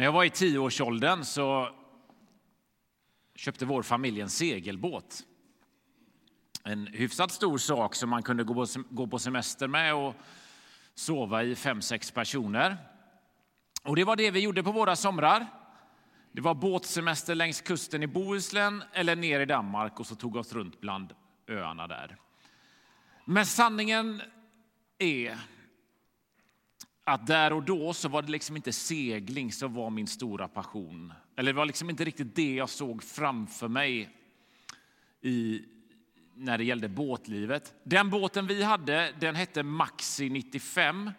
När jag var i tioårsåldern så köpte vår familj en segelbåt. En hyfsat stor sak som man kunde gå på semester med och sova i fem, sex personer. Och det var det vi gjorde på våra somrar. Det var båtsemester längs kusten i Bohuslän eller ner i Danmark och så tog oss runt bland öarna där. Men sanningen är att där och då så var det liksom inte segling som var min stora passion. Eller det var liksom inte riktigt det jag såg framför mig i, när det gällde båtlivet. Den båten vi hade den hette Maxi 95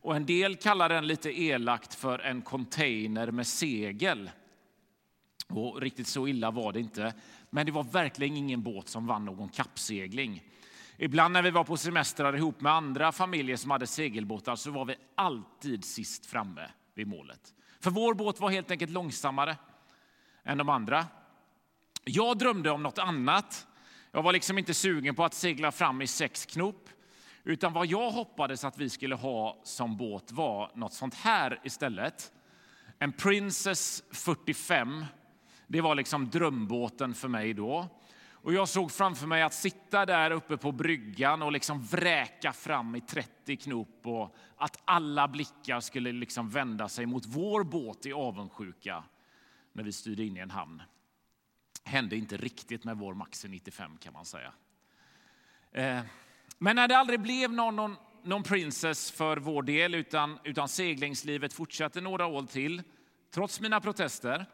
och en del kallar den lite elakt för en container med segel. Och riktigt så illa var det inte. Men det var verkligen ingen båt som vann någon kappsegling. Ibland när vi var på semestrar ihop med andra familjer som hade segelbåtar så var vi alltid sist framme vid målet. För vår båt var helt enkelt långsammare än de andra. Jag drömde om något annat. Jag var liksom inte sugen på att segla fram i sex knop. Utan vad jag hoppades att vi skulle ha som båt var något sånt här istället. En Princess 45. Det var liksom drömbåten för mig då. Och jag såg framför mig att sitta där uppe på bryggan och liksom vräka fram i 30 knop och att alla blickar skulle liksom vända sig mot vår båt i avundsjuka när vi styrde in i en hamn. Hände inte riktigt med vår Maxi 95 kan man säga. Eh, men när det aldrig blev någon, någon, någon Princess för vår del utan, utan seglingslivet fortsatte några år till, trots mina protester,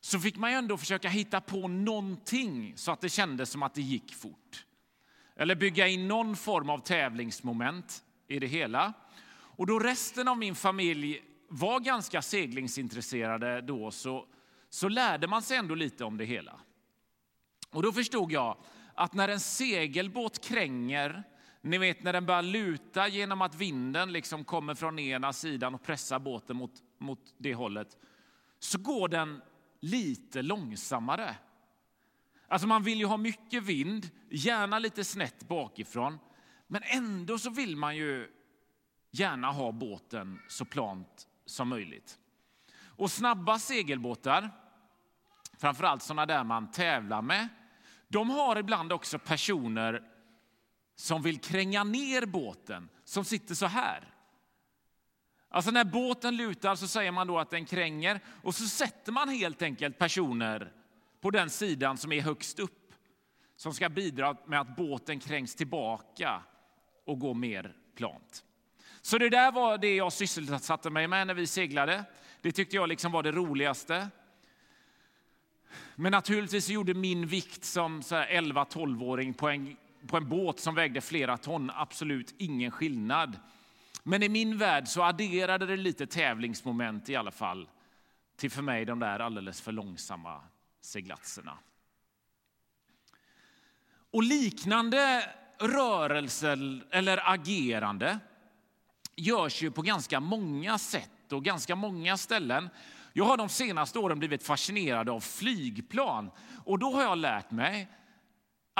så fick man ändå försöka hitta på någonting så att det kändes som att det gick fort. Eller bygga in någon form av tävlingsmoment i det hela. Och då resten av min familj var ganska seglingsintresserade då så, så lärde man sig ändå lite om det hela. Och då förstod jag att när en segelbåt kränger, ni vet när den börjar luta genom att vinden liksom kommer från ena sidan och pressar båten mot, mot det hållet, så går den lite långsammare. Alltså man vill ju ha mycket vind, gärna lite snett bakifrån. Men ändå så vill man ju gärna ha båten så plant som möjligt. Och snabba segelbåtar, framförallt sådana där man tävlar med, de har ibland också personer som vill kränga ner båten, som sitter så här. Alltså när båten lutar så säger man då att den kränger och så sätter man helt enkelt personer på den sidan som är högst upp som ska bidra med att båten krängs tillbaka och går mer plant. Så det där var det jag sysselsatte mig med när vi seglade. Det tyckte jag liksom var det roligaste. Men naturligtvis gjorde min vikt som 11-12-åring på en, på en båt som vägde flera ton absolut ingen skillnad. Men i min värld så adderade det lite tävlingsmoment i alla fall till för mig de där alldeles för långsamma seglatserna. Och liknande rörelser eller agerande görs ju på ganska många sätt och ganska många ställen. Jag har de senaste åren blivit fascinerad av flygplan och då har jag lärt mig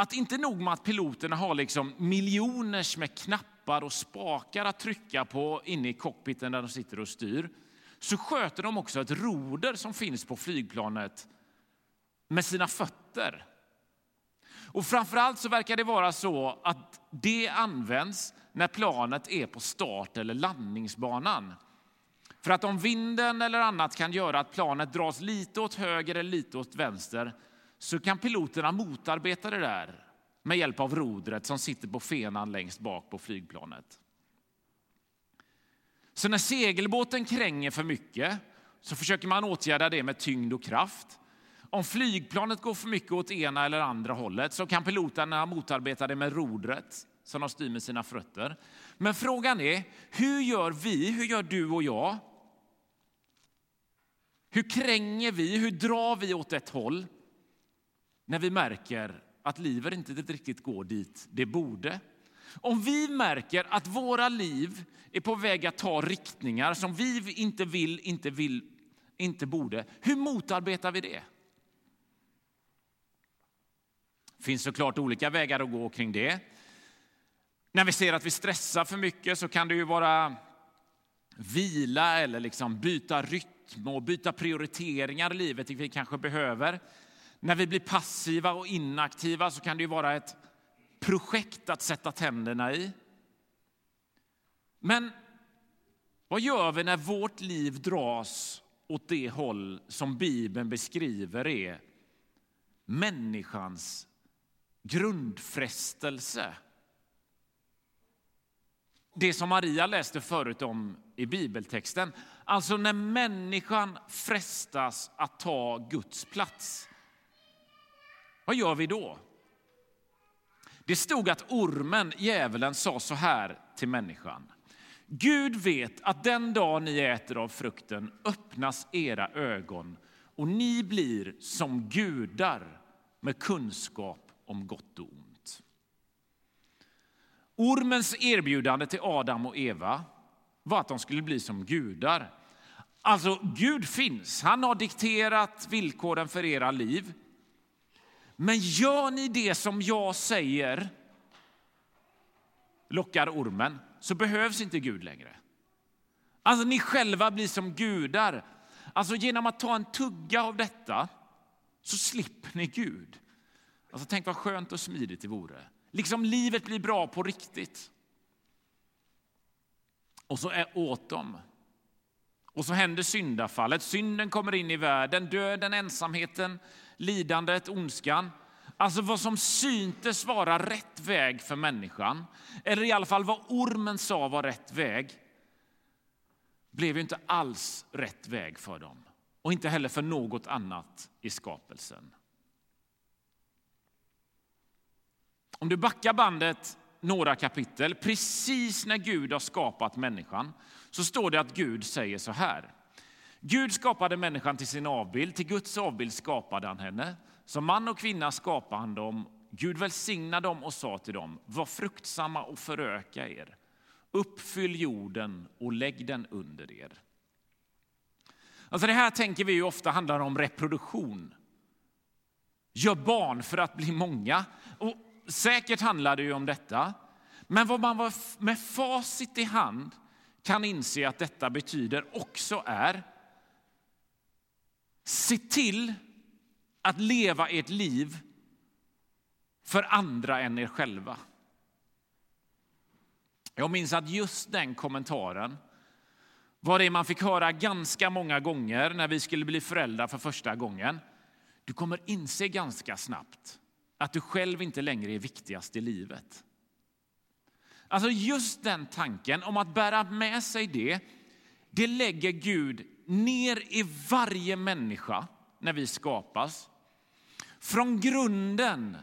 att inte nog med att piloterna har liksom miljoners med knappar och spakar att trycka på inne i cockpiten där de sitter och styr, så sköter de också ett roder som finns på flygplanet med sina fötter. Och framförallt så verkar det vara så att det används när planet är på start eller landningsbanan. För att om vinden eller annat kan göra att planet dras lite åt höger eller lite åt vänster så kan piloterna motarbeta det där med hjälp av rodret som sitter på fenan längst bak på flygplanet. Så när segelbåten kränger för mycket så försöker man åtgärda det med tyngd och kraft. Om flygplanet går för mycket åt ena eller andra hållet så kan piloterna motarbeta det med rodret som de styr med sina fötter. Men frågan är, hur gör vi, hur gör du och jag? Hur kränger vi, hur drar vi åt ett håll när vi märker att livet inte riktigt går dit det borde? Om vi märker att våra liv är på väg att ta riktningar som vi inte vill, inte vill, inte borde, hur motarbetar vi det? Det finns såklart olika vägar att gå kring det. När vi ser att vi stressar för mycket så kan det ju vara vila eller liksom byta rytm och byta prioriteringar i livet, vilket vi kanske behöver. När vi blir passiva och inaktiva så kan det ju vara ett projekt att sätta tänderna i. Men vad gör vi när vårt liv dras åt det håll som Bibeln beskriver är människans grundfrestelse? Det som Maria läste förut om i bibeltexten. Alltså när människan frestas att ta Guds plats. Vad gör vi då? Det stod att ormen, djävulen, sa så här till människan. Gud vet att den dag ni äter av frukten öppnas era ögon och ni blir som gudar med kunskap om gott och ont. Ormens erbjudande till Adam och Eva var att de skulle bli som gudar. Alltså, Gud finns. Han har dikterat villkoren för era liv. Men gör ni det som jag säger, lockar ormen, så behövs inte Gud längre. Alltså ni själva blir som gudar. Alltså genom att ta en tugga av detta så slipper ni Gud. Alltså tänk vad skönt och smidigt det vore. Liksom livet blir bra på riktigt. Och så är åt dem. Och så händer syndafallet. Synden kommer in i världen, döden, ensamheten, lidandet, ondskan. Alltså vad som syntes vara rätt väg för människan, eller i alla fall vad ormen sa var rätt väg, blev ju inte alls rätt väg för dem. Och inte heller för något annat i skapelsen. Om du backar bandet några kapitel, precis när Gud har skapat människan, så står det att Gud säger så här. Gud skapade människan till sin avbild, till Guds avbild skapade han henne. Som man och kvinna skapade han dem. Gud välsignade dem och sa till dem, var fruktsamma och föröka er. Uppfyll jorden och lägg den under er. Alltså det här tänker vi ju ofta handlar om reproduktion. Gör barn för att bli många. Och säkert handlar det ju om detta. Men vad man med facit i hand kan inse att detta betyder också är se till att leva ert liv för andra än er själva. Jag minns att just den kommentaren var det man fick höra ganska många gånger när vi skulle bli föräldrar för första gången. Du kommer inse ganska snabbt att du själv inte längre är viktigast i livet. Alltså just den tanken om att bära med sig det, det lägger Gud ner i varje människa när vi skapas. Från grunden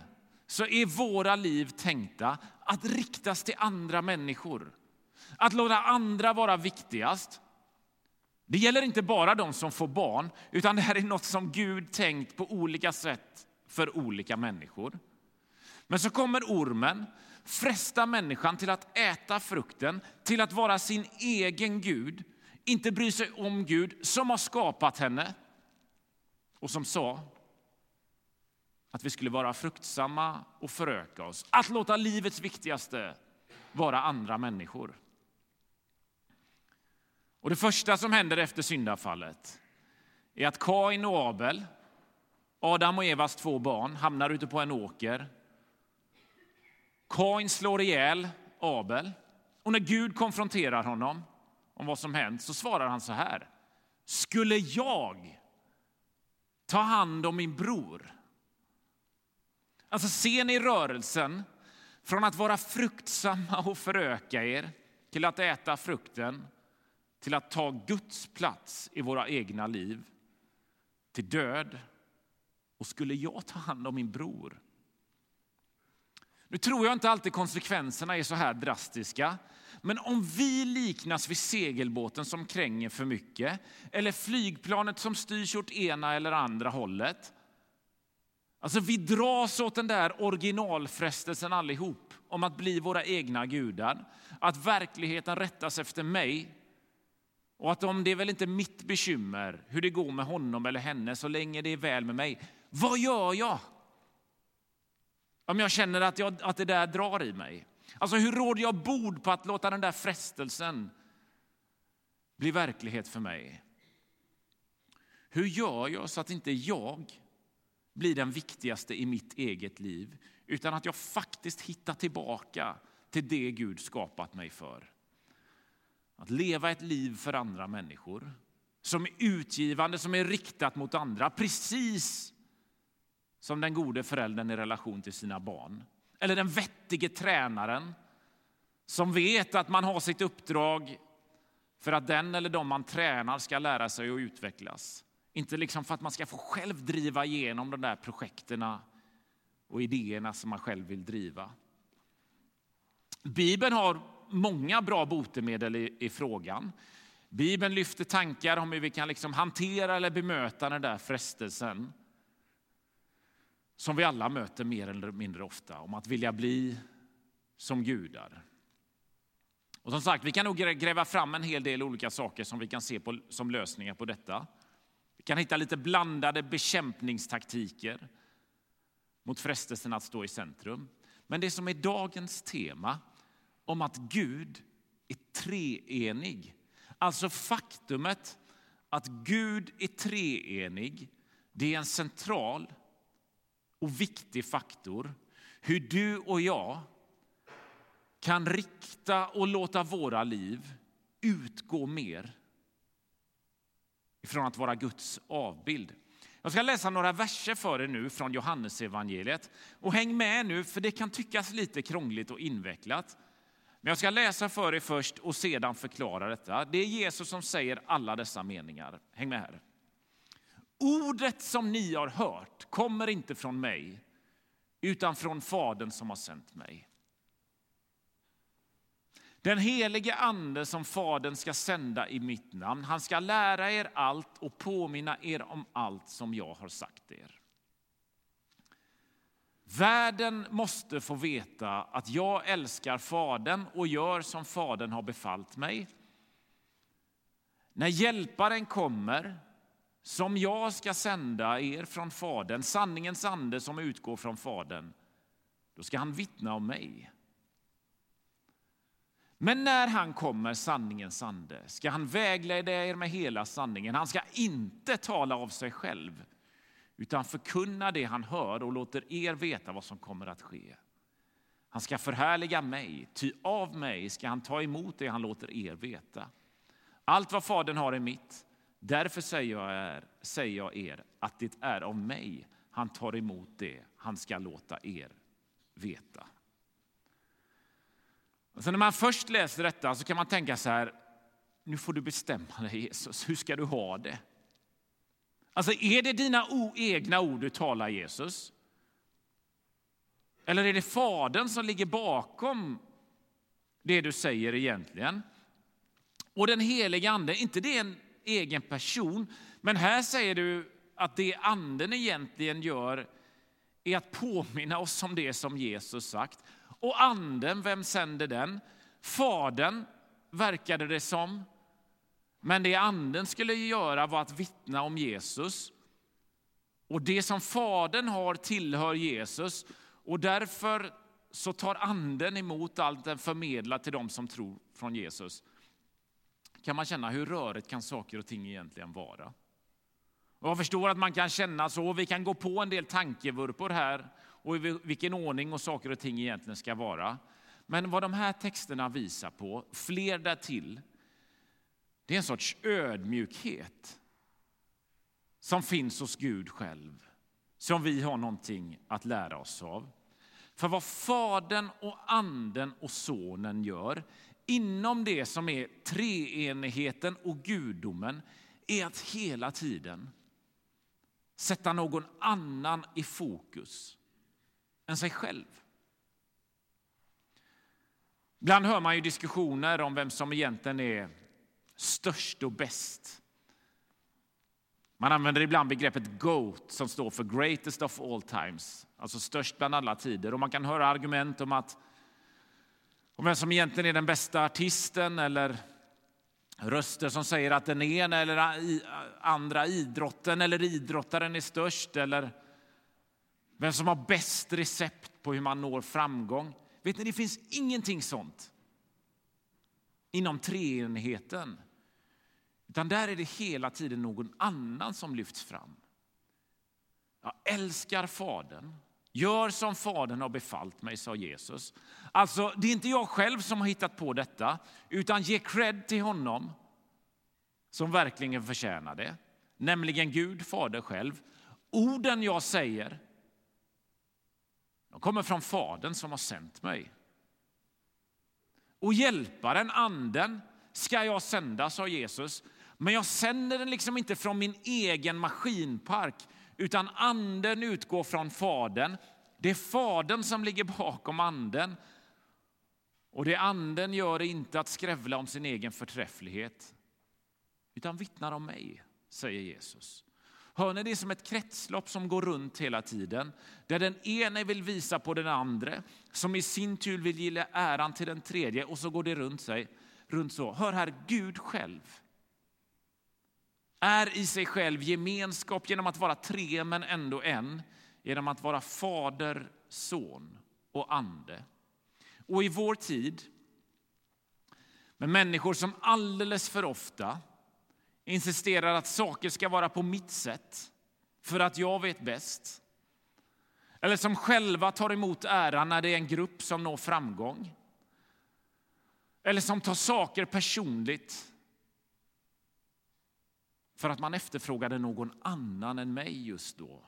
så är våra liv tänkta att riktas till andra människor. Att låta andra vara viktigast. Det gäller inte bara de som får barn, utan det här är något som Gud tänkt på olika sätt för olika människor. Men så kommer ormen, frästa människan till att äta frukten, till att vara sin egen Gud, inte bryr sig om Gud som har skapat henne och som sa att vi skulle vara fruktsamma och föröka oss. Att låta livets viktigaste vara andra människor. Och Det första som händer efter syndafallet är att Kain och Abel, Adam och Evas två barn, hamnar ute på en åker. Kain slår ihjäl Abel och när Gud konfronterar honom om vad som hänt så svarar han så här. Skulle jag ta hand om min bror Alltså ser ni rörelsen från att vara fruktsamma och föröka er till att äta frukten, till att ta Guds plats i våra egna liv, till död. Och skulle jag ta hand om min bror? Nu tror jag inte alltid konsekvenserna är så här drastiska. Men om vi liknas vid segelbåten som kränger för mycket eller flygplanet som styrs åt ena eller andra hållet Alltså vi dras åt den där originalfrestelsen allihop om att bli våra egna gudar. Att verkligheten rättas efter mig. Och att om det är väl inte mitt bekymmer hur det går med honom eller henne så länge det är väl med mig. Vad gör jag? Om jag känner att, jag, att det där drar i mig. Alltså hur råder jag bord på att låta den där frestelsen bli verklighet för mig? Hur gör jag så att inte jag blir den viktigaste i mitt eget liv utan att jag faktiskt hittar tillbaka till det Gud skapat mig för? Att leva ett liv för andra människor som är utgivande, som är riktat mot andra precis som den gode föräldern i relation till sina barn. Eller den vettige tränaren som vet att man har sitt uppdrag för att den eller de man tränar ska lära sig att utvecklas. Inte liksom för att man ska få själv driva igenom de där projekterna och idéerna som man själv vill driva. Bibeln har många bra botemedel i, i frågan. Bibeln lyfter tankar om hur vi kan liksom hantera eller bemöta den där frestelsen som vi alla möter mer eller mindre ofta, om att vilja bli som gudar. Och som sagt, vi kan nog gräva fram en hel del olika saker som vi kan se på, som lösningar på detta. Vi kan hitta lite blandade bekämpningstaktiker mot frestelsen att stå i centrum. Men det som är dagens tema om att Gud är treenig, alltså faktumet att Gud är treenig, det är en central och viktig faktor hur du och jag kan rikta och låta våra liv utgå mer ifrån att vara Guds avbild. Jag ska läsa några verser för er nu från Johannesevangeliet. Och häng med nu, för det kan tyckas lite krångligt och invecklat. Men jag ska läsa för er först och sedan förklara detta. Det är Jesus som säger alla dessa meningar. Häng med här. Ordet som ni har hört kommer inte från mig, utan från Fadern som har sänt mig. Den helige Ande som Fadern ska sända i mitt namn, han ska lära er allt och påminna er om allt som jag har sagt er. Världen måste få veta att jag älskar Fadern och gör som Fadern har befallt mig. När Hjälparen kommer, som jag ska sända er från Fadern, sanningens ande som utgår från Fadern, då ska han vittna om mig. Men när han kommer, sanningens ande, ska han vägleda er med hela sanningen. Han ska inte tala av sig själv, utan förkunna det han hör och låter er veta vad som kommer att ske. Han ska förhärliga mig, ty av mig ska han ta emot det han låter er veta. Allt vad Fadern har är mitt. Därför säger jag, er, säger jag er att det är av mig han tar emot det han ska låta er veta. Och när man först läser detta så kan man tänka så här, nu får du bestämma dig Jesus, hur ska du ha det? Alltså är det dina egna ord du talar Jesus? Eller är det Fadern som ligger bakom det du säger egentligen? Och den heliga Ande, inte det en egen person, men här säger du att det Anden egentligen gör är att påminna oss om det som Jesus sagt. Och anden, vem sänder den? Fadern verkade det som. Men det anden skulle göra var att vittna om Jesus. Och det som Fadern har tillhör Jesus. Och därför så tar anden emot allt den förmedlar till dem som tror från Jesus. Kan man känna hur rörigt kan saker och ting egentligen vara? Och jag förstår att man kan känna så. Vi kan gå på en del tankevurpor här och i vilken ordning och saker och ting egentligen ska vara. Men vad de här texterna visar på, fler därtill, det är en sorts ödmjukhet som finns hos Gud själv, som vi har någonting att lära oss av. För vad Fadern och Anden och Sonen gör inom det som är treenigheten och gudomen är att hela tiden sätta någon annan i fokus än sig själv. Ibland hör man ju diskussioner om vem som egentligen är störst och bäst. Man använder ibland begreppet GOAT som står för greatest of all times, alltså störst bland alla tider. Och man kan höra argument om att om vem som egentligen är den bästa artisten eller röster som säger att den ena eller andra idrotten eller idrottaren är störst eller vem som har bäst recept på hur man når framgång. Vet ni, det finns ingenting sånt inom treenigheten. Utan där är det hela tiden någon annan som lyfts fram. Jag älskar Fadern. Gör som Fadern har befallt mig, sa Jesus. Alltså, det är inte jag själv som har hittat på detta, utan ge cred till honom som verkligen förtjänar det, nämligen Gud, Fader själv. Orden jag säger, de kommer från Fadern som har sänt mig. Och hjälparen, Anden, ska jag sända, sa Jesus. Men jag sänder den liksom inte från min egen maskinpark, utan anden utgår från Fadern. Det är Fadern som ligger bakom anden. Och det anden gör är inte att skrävla om sin egen förträfflighet, utan vittnar om mig, säger Jesus. Hör ni, det är som ett kretslopp som går runt hela tiden, där den ene vill visa på den andra, som i sin tur vill ge äran till den tredje och så går det runt sig. Runt så. Hör här, Gud själv är i sig själv gemenskap genom att vara tre men ändå en, genom att vara fader, son och ande. Och i vår tid, med människor som alldeles för ofta insisterar att saker ska vara på mitt sätt för att jag vet bäst. Eller som själva tar emot äran när det är en grupp som når framgång. Eller som tar saker personligt för att man efterfrågade någon annan än mig just då.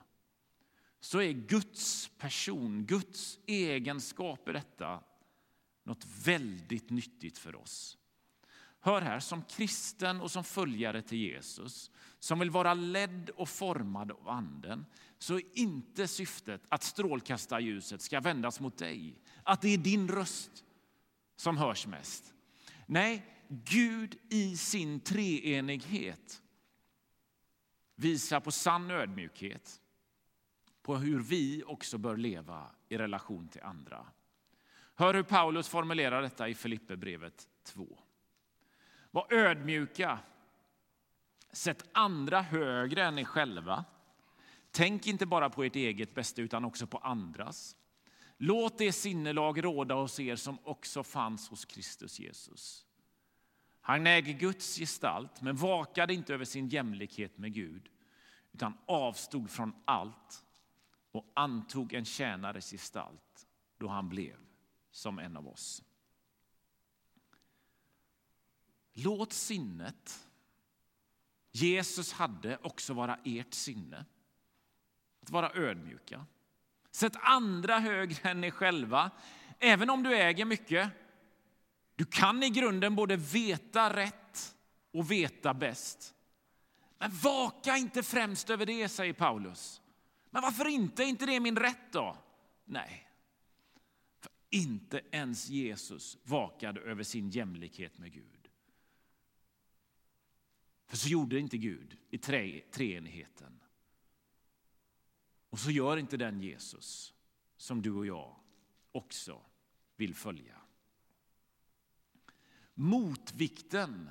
Så är Guds person, Guds egenskap i detta något väldigt nyttigt för oss. Hör här, som kristen och som följare till Jesus, som vill vara ledd och formad av Anden, så är inte syftet att strålkastarljuset ska vändas mot dig, att det är din röst som hörs mest. Nej, Gud i sin treenighet visar på sann ödmjukhet, på hur vi också bör leva i relation till andra. Hör hur Paulus formulerar detta i Filipperbrevet 2. Var ödmjuka. Sätt andra högre än er själva. Tänk inte bara på ert eget bästa utan också på andras. Låt det sinnelag råda hos er som också fanns hos Kristus Jesus. Han äger Guds gestalt men vakade inte över sin jämlikhet med Gud utan avstod från allt och antog en tjänares gestalt då han blev som en av oss. Låt sinnet Jesus hade också vara ert sinne. Att vara ödmjuka. Sätt andra högre än er själva, även om du äger mycket. Du kan i grunden både veta rätt och veta bäst. Men vaka inte främst över det, säger Paulus. Men varför inte? Är inte det min rätt då? Nej. För inte ens Jesus vakade över sin jämlikhet med Gud. För så gjorde inte Gud i tre, treenigheten. Och så gör inte den Jesus som du och jag också vill följa. Motvikten,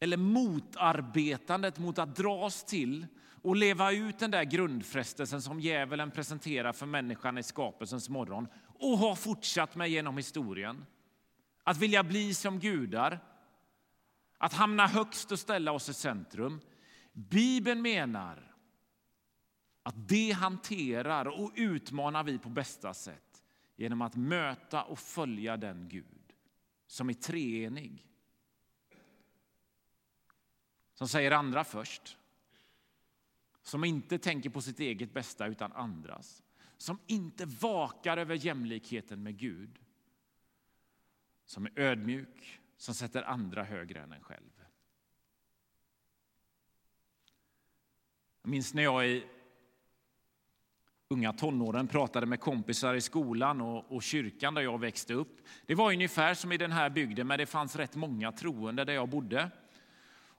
eller motarbetandet mot att dras till och leva ut den där grundfrestelsen som djävulen presenterar för människan i skapelsens morgon och har fortsatt med genom historien. Att vilja bli som gudar, att hamna högst och ställa oss i centrum. Bibeln menar att det hanterar och utmanar vi på bästa sätt genom att möta och följa den Gud som är treenig. Som säger andra först. Som inte tänker på sitt eget bästa utan andras. Som inte vakar över jämlikheten med Gud. Som är ödmjuk, som sätter andra högre än en själv. Jag minns när jag i unga tonåren pratade med kompisar i skolan och, och, kyrkan där jag växte upp. Det var ungefär som i den här bygden, men det fanns rätt många troende där jag bodde.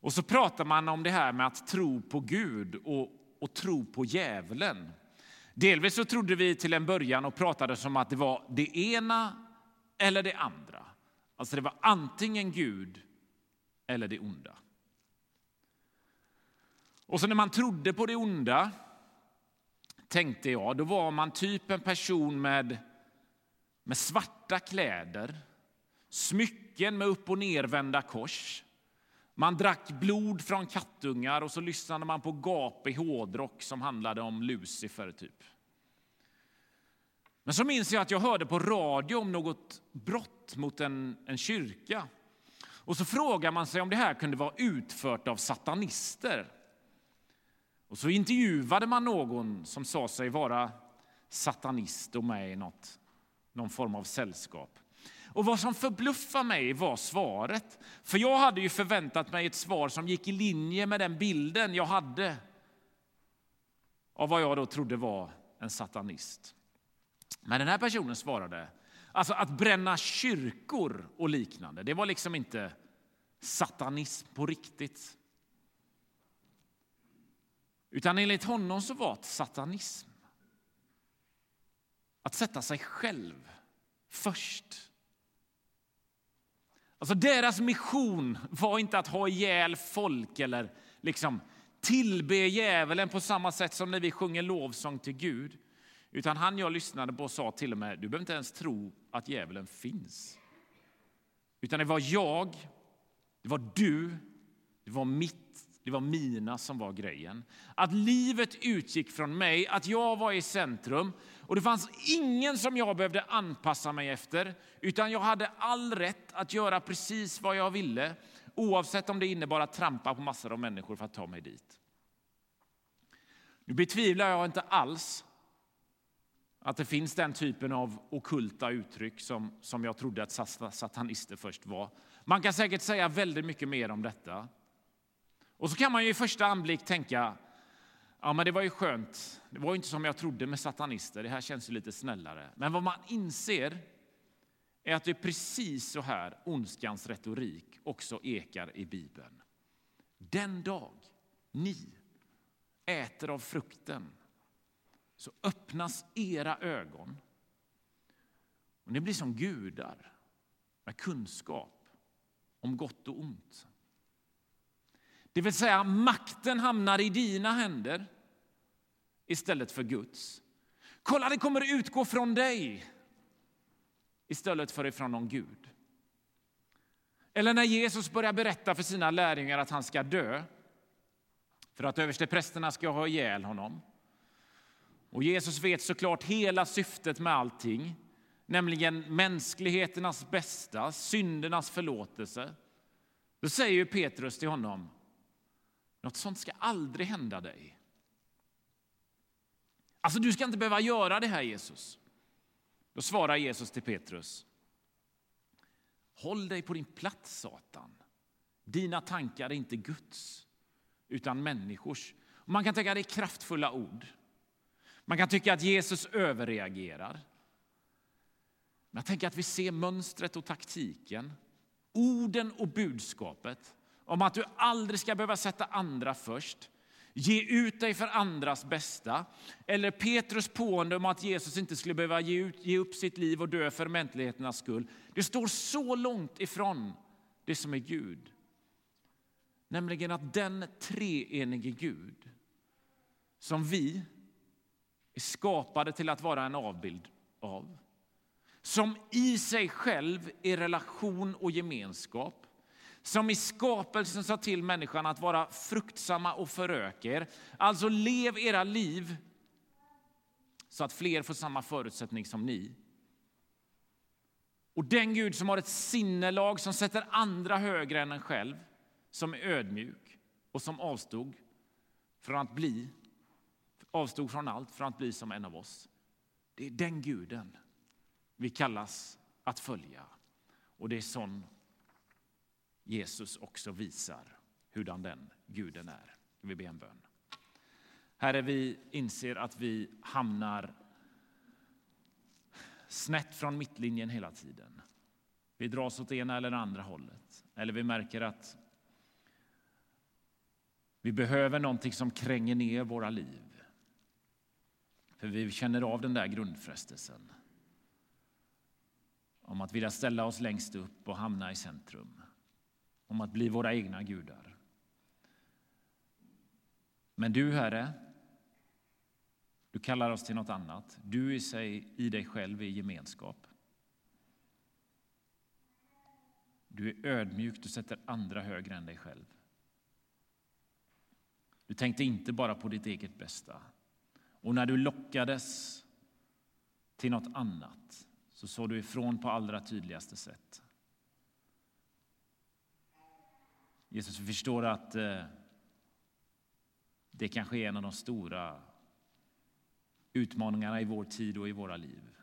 Och så pratar man om det här med att tro på Gud och, och tro på djävulen. Delvis så trodde vi till en början och pratade som att det var det ena eller det andra. Alltså det var antingen Gud eller det onda. Och så när man trodde på det onda, tänkte jag, då var man typ en person med, med svarta kläder, smycken med upp och nervända kors. Man drack blod från kattungar och så lyssnade man på gap i hårdrock som handlade om Lucifer. typ. Men så minns jag att jag hörde på radio om något brott mot en, en kyrka. Och så frågar man sig om det här kunde vara utfört av satanister. Och så intervjuade man någon som sa sig vara satanist och med i något, någon form av sällskap. Och vad som förbluffade mig var svaret. För jag hade ju förväntat mig ett svar som gick i linje med den bilden jag hade av vad jag då trodde var en satanist. Men den här personen svarade alltså att bränna kyrkor och liknande, det var liksom inte satanism på riktigt. Utan enligt honom så var det satanism att sätta sig själv först. Alltså deras mission var inte att ha ihjäl folk eller liksom tillbe djävulen på samma sätt som när vi sjunger lovsång till Gud. Utan han jag lyssnade på sa till och med, du behöver inte ens tro att djävulen finns. Utan det var jag, det var du, det var mitt, det var mina som var grejen. Att livet utgick från mig, att jag var i centrum och det fanns ingen som jag behövde anpassa mig efter, utan jag hade all rätt att göra precis vad jag ville, oavsett om det innebar att trampa på massor av människor för att ta mig dit. Nu betvivlar jag inte alls att det finns den typen av okulta uttryck som, som jag trodde att satanister först var. Man kan säkert säga väldigt mycket mer om detta. Och så kan man ju i första anblick tänka, ja men det var ju skönt, det var inte som jag trodde med satanister, det här känns ju lite snällare. Men vad man inser är att det är precis så här ondskans retorik också ekar i Bibeln. Den dag ni äter av frukten så öppnas era ögon och ni blir som gudar med kunskap om gott och ont. Det vill säga, makten hamnar i dina händer istället för Guds. Kolla, det kommer utgå från dig istället för ifrån någon Gud. Eller när Jesus börjar berätta för sina lärjungar att han ska dö för att översteprästerna ska ha ihjäl honom. Och Jesus vet såklart hela syftet med allting, nämligen mänskligheternas bästa, syndernas förlåtelse. Då säger Petrus till honom, något sånt ska aldrig hända dig. Alltså, du ska inte behöva göra det här, Jesus. Då svarar Jesus till Petrus. Håll dig på din plats, Satan. Dina tankar är inte Guds, utan människors. Man kan tänka att det är kraftfulla ord. Man kan tycka att Jesus överreagerar. Men jag tänker att vi ser mönstret och taktiken, orden och budskapet om att du aldrig ska behöva sätta andra först, ge ut dig för andras bästa. Eller Petrus pående om att Jesus inte skulle behöva ge, ut, ge upp sitt liv och dö för mänsklighetens skull. Det står så långt ifrån det som är Gud. Nämligen att den treenige Gud som vi är skapade till att vara en avbild av som i sig själv är relation och gemenskap som i skapelsen sa till människan att vara fruktsamma och föröker. Alltså lev era liv så att fler får samma förutsättning som ni. Och den Gud som har ett sinnelag som sätter andra högre än en själv, som är ödmjuk och som avstod från att bli, avstod från allt för att bli som en av oss. Det är den guden vi kallas att följa. Och det är sån Jesus också visar hurdan den guden är. Vi ber en bön. Herre, vi inser att vi hamnar snett från mittlinjen hela tiden. Vi dras åt ena eller andra hållet. Eller vi märker att vi behöver någonting som kränger ner våra liv. För vi känner av den där grundfrestelsen om att vilja ställa oss längst upp och hamna i centrum om att bli våra egna gudar. Men du, Herre, du kallar oss till något annat. Du i, sig, i dig själv är gemenskap. Du är ödmjuk, du sätter andra högre än dig själv. Du tänkte inte bara på ditt eget bästa. Och när du lockades till något annat så såg du ifrån på allra tydligaste sätt. Jesus, vi förstår att eh, det kanske är en av de stora utmaningarna i vår tid och i våra liv.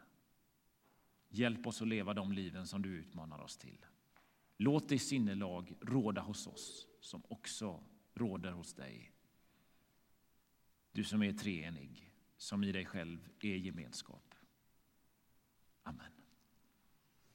Hjälp oss att leva de liven som du utmanar oss till. Låt ditt sinnelag råda hos oss som också råder hos dig. Du som är treenig, som i dig själv är gemenskap. Amen.